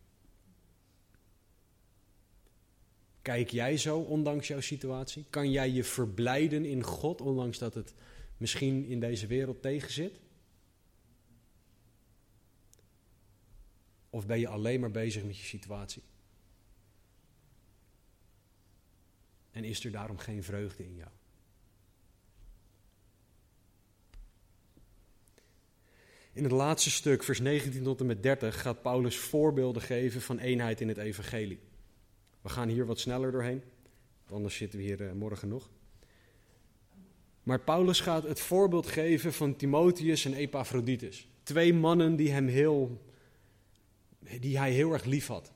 Kijk jij zo, ondanks jouw situatie? Kan jij je verblijden in God, ondanks dat het misschien in deze wereld tegenzit? Of ben je alleen maar bezig met je situatie? En is er daarom geen vreugde in jou? In het laatste stuk, vers 19 tot en met 30, gaat Paulus voorbeelden geven van eenheid in het evangelie. We gaan hier wat sneller doorheen, anders zitten we hier eh, morgen nog. Maar Paulus gaat het voorbeeld geven van Timotheus en Epaphroditus. Twee mannen die, hem heel, die hij heel erg lief had.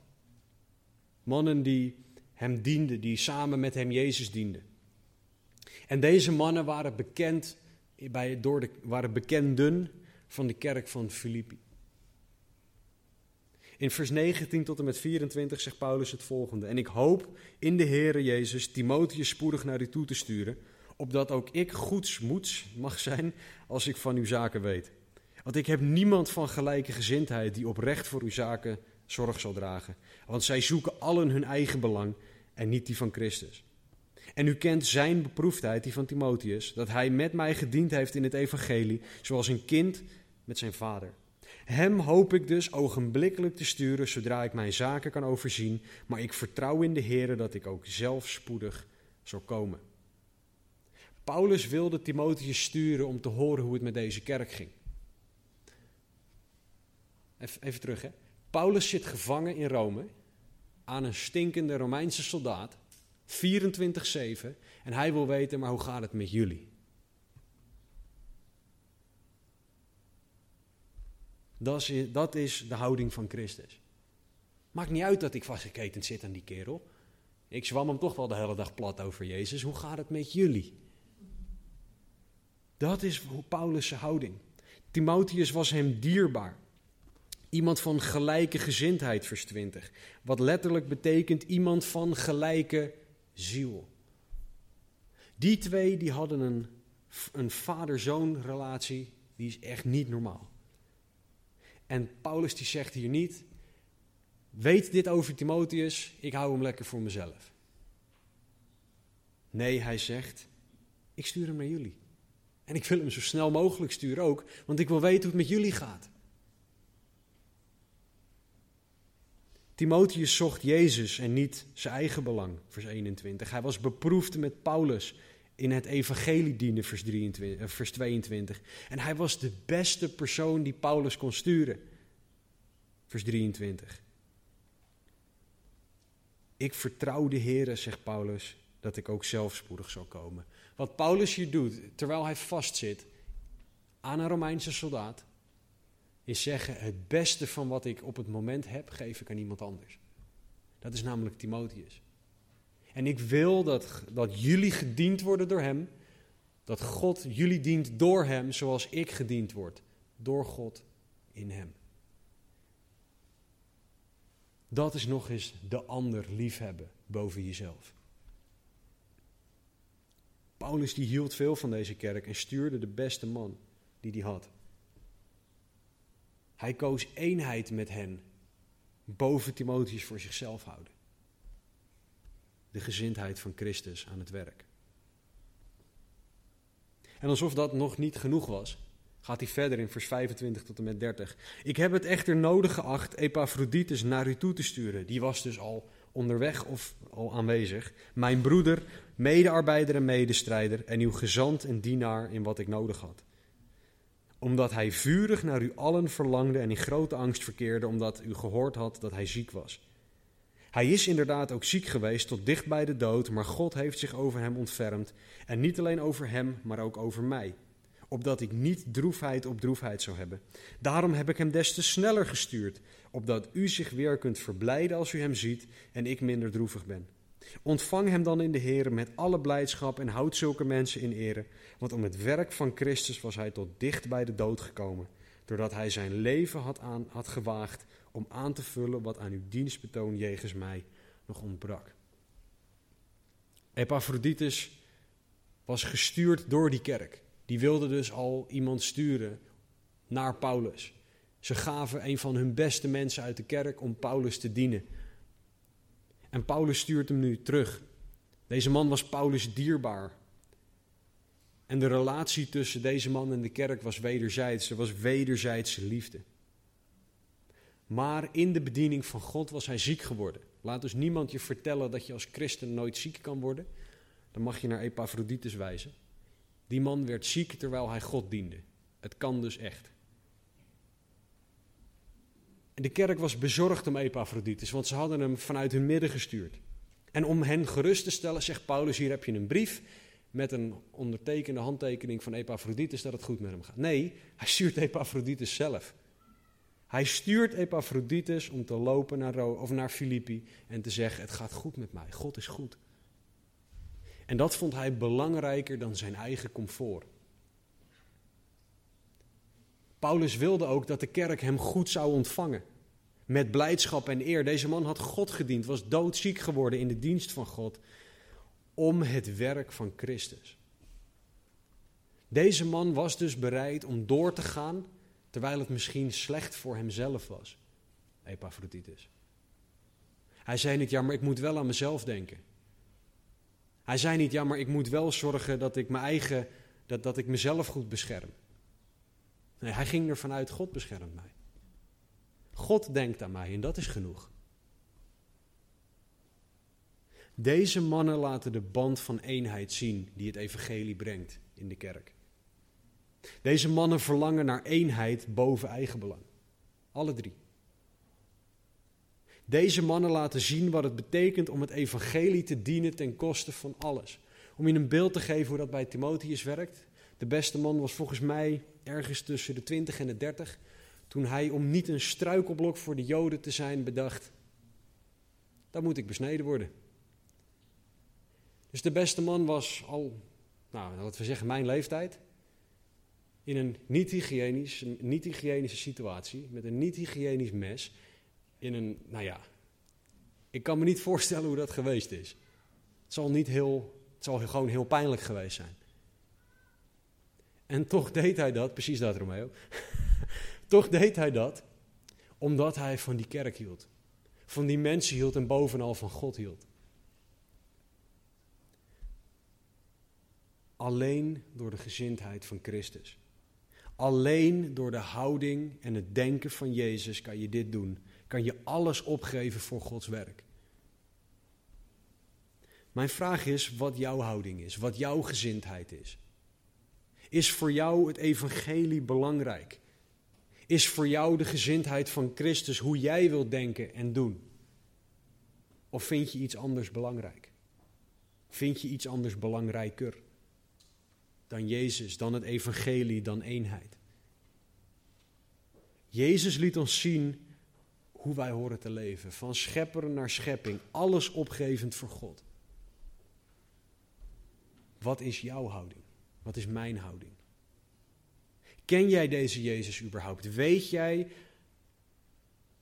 Mannen die hem dienden, die samen met hem Jezus dienden. En deze mannen waren bekend, bij, door de, waren bekenden van de kerk van Filippi. In vers 19 tot en met 24 zegt Paulus het volgende. En ik hoop in de Heere Jezus Timotheus spoedig naar u toe te sturen, opdat ook ik goedsmoeds mag zijn als ik van uw zaken weet. Want ik heb niemand van gelijke gezindheid die oprecht voor uw zaken zorg zal dragen. Want zij zoeken allen hun eigen belang en niet die van Christus. En u kent zijn beproefdheid, die van Timotheus, dat hij met mij gediend heeft in het evangelie, zoals een kind met zijn vader. Hem hoop ik dus ogenblikkelijk te sturen, zodra ik mijn zaken kan overzien, maar ik vertrouw in de Heer dat ik ook zelf spoedig zal komen. Paulus wilde Timotheus sturen om te horen hoe het met deze kerk ging. Even, even terug, hè. Paulus zit gevangen in Rome aan een stinkende Romeinse soldaat, 24-7, en hij wil weten, maar hoe gaat het met jullie? Dat is, dat is de houding van Christus. Maakt niet uit dat ik vastgeketend zit aan die kerel. Ik zwam hem toch wel de hele dag plat over Jezus. Hoe gaat het met jullie? Dat is Paulus' houding. Timotheus was hem dierbaar. Iemand van gelijke gezindheid, vers 20. Wat letterlijk betekent iemand van gelijke ziel. Die twee die hadden een, een vader-zoon relatie, die is echt niet normaal. En Paulus die zegt hier niet, weet dit over Timotheus, ik hou hem lekker voor mezelf. Nee, hij zegt, ik stuur hem naar jullie. En ik wil hem zo snel mogelijk sturen ook, want ik wil weten hoe het met jullie gaat. Timotheus zocht Jezus en niet zijn eigen belang, vers 21. Hij was beproefd met Paulus in het evangelie dienen, vers, 23, eh, vers 22. En hij was de beste persoon die Paulus kon sturen, vers 23. Ik vertrouw de Heer, zegt Paulus, dat ik ook zelf spoedig zal komen. Wat Paulus hier doet, terwijl hij vastzit aan een Romeinse soldaat, is zeggen: het beste van wat ik op het moment heb, geef ik aan iemand anders. Dat is namelijk Timotheus. En ik wil dat, dat jullie gediend worden door hem. Dat God jullie dient door hem, zoals ik gediend word. Door God in hem. Dat is nog eens de ander liefhebben boven jezelf. Paulus die hield veel van deze kerk en stuurde de beste man die hij had. Hij koos eenheid met hen boven Timotheus voor zichzelf houden. De gezindheid van Christus aan het werk. En alsof dat nog niet genoeg was, gaat hij verder in vers 25 tot en met 30. Ik heb het echter nodig geacht Epaphroditus naar u toe te sturen. Die was dus al onderweg of al aanwezig. Mijn broeder, medearbeider en medestrijder en uw gezant en dienaar in wat ik nodig had omdat hij vurig naar u allen verlangde en in grote angst verkeerde, omdat u gehoord had dat hij ziek was. Hij is inderdaad ook ziek geweest tot dicht bij de dood, maar God heeft zich over hem ontfermd. En niet alleen over hem, maar ook over mij. Opdat ik niet droefheid op droefheid zou hebben. Daarom heb ik hem des te sneller gestuurd, opdat u zich weer kunt verblijden als u hem ziet en ik minder droevig ben. Ontvang hem dan in de Heer met alle blijdschap en houd zulke mensen in ere. Want om het werk van Christus was hij tot dicht bij de dood gekomen. Doordat hij zijn leven had, aan, had gewaagd om aan te vullen wat aan uw dienstbetoon jegens mij nog ontbrak. Epaphroditus was gestuurd door die kerk. Die wilde dus al iemand sturen naar Paulus. Ze gaven een van hun beste mensen uit de kerk om Paulus te dienen. En Paulus stuurt hem nu terug. Deze man was Paulus dierbaar. En de relatie tussen deze man en de kerk was wederzijds. Er was wederzijdse liefde. Maar in de bediening van God was hij ziek geworden. Laat dus niemand je vertellen dat je als christen nooit ziek kan worden. Dan mag je naar Epaphroditus wijzen. Die man werd ziek terwijl hij God diende. Het kan dus echt. En de kerk was bezorgd om Epaphroditus, want ze hadden hem vanuit hun midden gestuurd. En om hen gerust te stellen, zegt Paulus: Hier heb je een brief met een ondertekende handtekening van Epaphroditus dat het goed met hem gaat. Nee, hij stuurt Epaphroditus zelf. Hij stuurt Epaphroditus om te lopen naar, of naar Filippi en te zeggen: Het gaat goed met mij, God is goed. En dat vond hij belangrijker dan zijn eigen comfort. Paulus wilde ook dat de kerk hem goed zou ontvangen. Met blijdschap en eer. Deze man had God gediend, was doodziek geworden in de dienst van God. Om het werk van Christus. Deze man was dus bereid om door te gaan terwijl het misschien slecht voor hemzelf was. Epaphroditus. Hij zei niet, ja, maar ik moet wel aan mezelf denken. Hij zei niet, ja, maar ik moet wel zorgen dat ik mijn eigen, dat, dat ik mezelf goed bescherm. Nee, hij ging ervan uit, God beschermt mij. God denkt aan mij en dat is genoeg. Deze mannen laten de band van eenheid zien die het evangelie brengt in de kerk. Deze mannen verlangen naar eenheid boven eigenbelang. Alle drie. Deze mannen laten zien wat het betekent om het evangelie te dienen ten koste van alles. Om je een beeld te geven hoe dat bij Timotheus werkt. De beste man was volgens mij ergens tussen de 20 en de 30. Toen hij, om niet een struikelblok voor de Joden te zijn, bedacht: dan moet ik besneden worden. Dus de beste man was al, nou, laten we zeggen, mijn leeftijd. In een niet-hygiënisch, niet-hygiënische situatie, met een niet-hygiënisch mes. In een, nou ja, ik kan me niet voorstellen hoe dat geweest is. Het zal, niet heel, het zal gewoon heel pijnlijk geweest zijn. En toch deed hij dat, precies dat Romeo. toch deed hij dat omdat hij van die kerk hield. Van die mensen hield en bovenal van God hield. Alleen door de gezindheid van Christus. Alleen door de houding en het denken van Jezus kan je dit doen. Kan je alles opgeven voor Gods werk. Mijn vraag is wat jouw houding is, wat jouw gezindheid is. Is voor jou het evangelie belangrijk? Is voor jou de gezindheid van Christus hoe jij wilt denken en doen? Of vind je iets anders belangrijk? Vind je iets anders belangrijker dan Jezus, dan het evangelie, dan eenheid? Jezus liet ons zien hoe wij horen te leven, van schepper naar schepping, alles opgevend voor God. Wat is jouw houding? Wat is mijn houding? Ken jij deze Jezus überhaupt? Weet jij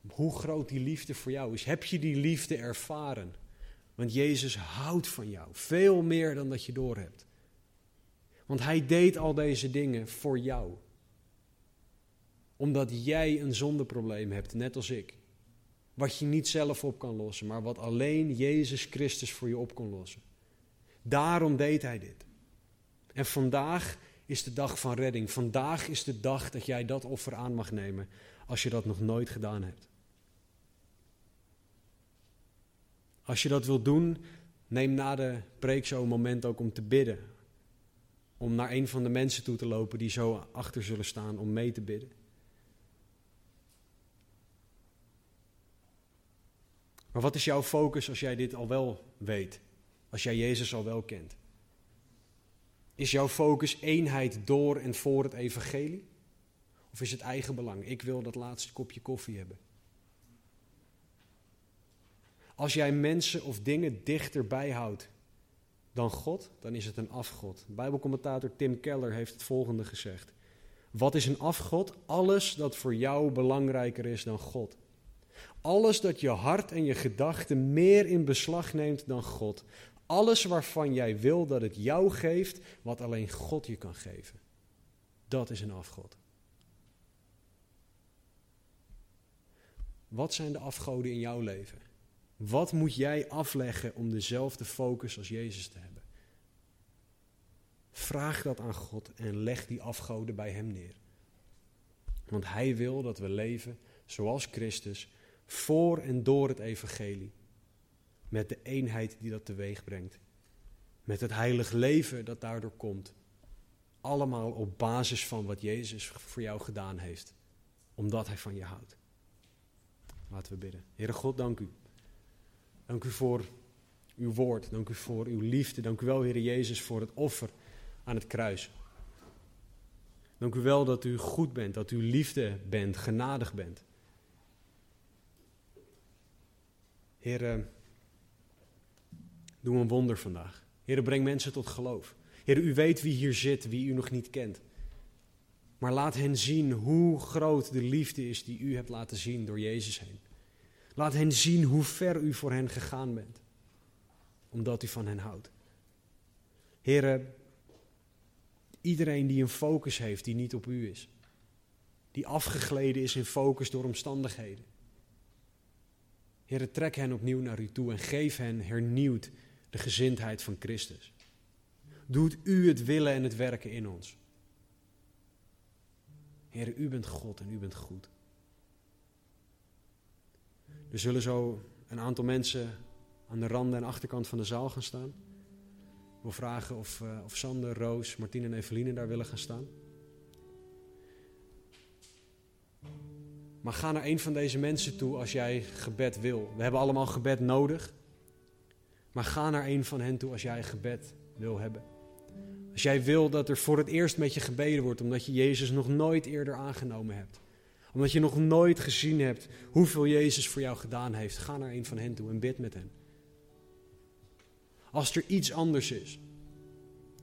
hoe groot die liefde voor jou is? Heb je die liefde ervaren? Want Jezus houdt van jou, veel meer dan dat je doorhebt. Want Hij deed al deze dingen voor jou. Omdat jij een zondeprobleem hebt, net als ik. Wat je niet zelf op kan lossen, maar wat alleen Jezus Christus voor je op kon lossen. Daarom deed Hij dit. En vandaag is de dag van redding. Vandaag is de dag dat jij dat offer aan mag nemen als je dat nog nooit gedaan hebt. Als je dat wilt doen, neem na de preek zo moment ook om te bidden. Om naar een van de mensen toe te lopen die zo achter zullen staan om mee te bidden. Maar wat is jouw focus als jij dit al wel weet? Als jij Jezus al wel kent? Is jouw focus eenheid door en voor het evangelie? Of is het eigen belang? Ik wil dat laatste kopje koffie hebben. Als jij mensen of dingen dichterbij houdt dan God, dan is het een afgod. Bijbelcommentator Tim Keller heeft het volgende gezegd. Wat is een afgod? Alles dat voor jou belangrijker is dan God. Alles dat je hart en je gedachten meer in beslag neemt dan God. Alles waarvan jij wil dat het jou geeft, wat alleen God je kan geven. Dat is een afgod. Wat zijn de afgoden in jouw leven? Wat moet jij afleggen om dezelfde focus als Jezus te hebben? Vraag dat aan God en leg die afgoden bij Hem neer. Want Hij wil dat we leven zoals Christus, voor en door het evangelie. Met de eenheid die dat teweeg brengt. Met het heilig leven dat daardoor komt. Allemaal op basis van wat Jezus voor jou gedaan heeft. Omdat Hij van je houdt. Laten we bidden. Heere God, dank u. Dank u voor uw woord. Dank u voor uw liefde. Dank u wel, Heere Jezus, voor het offer aan het kruis. Dank u wel dat u goed bent, dat u liefde bent, genadig bent. Heer, doe een wonder vandaag. Heer, breng mensen tot geloof. Heer, u weet wie hier zit, wie u nog niet kent. Maar laat hen zien hoe groot de liefde is die u hebt laten zien door Jezus heen. Laat hen zien hoe ver u voor hen gegaan bent, omdat u van hen houdt. Heren, iedereen die een focus heeft die niet op u is, die afgegleden is in focus door omstandigheden. Heren, trek hen opnieuw naar u toe en geef hen hernieuwd de gezindheid van Christus. Doet u het willen en het werken in ons. Heer, u bent God en u bent goed. Er zullen zo een aantal mensen aan de randen en achterkant van de zaal gaan staan. Wil vragen of, uh, of Sander, Roos, Martine en Eveline daar willen gaan staan. Maar ga naar een van deze mensen toe als jij gebed wil. We hebben allemaal gebed nodig. Maar ga naar een van hen toe als jij gebed wil hebben. Als jij wil dat er voor het eerst met je gebeden wordt, omdat je Jezus nog nooit eerder aangenomen hebt. Omdat je nog nooit gezien hebt hoeveel Jezus voor jou gedaan heeft. Ga naar een van hen toe en bid met hen. Als er iets anders is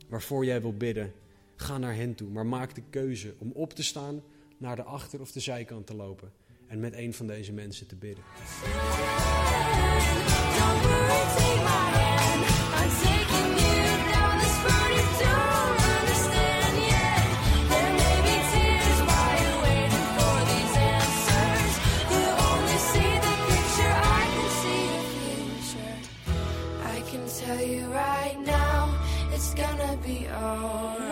waarvoor jij wil bidden, ga naar hen toe. Maar maak de keuze om op te staan, naar de achter- of de zijkant te lopen en met een van deze mensen te bidden. tell you right now, it's gonna be alright.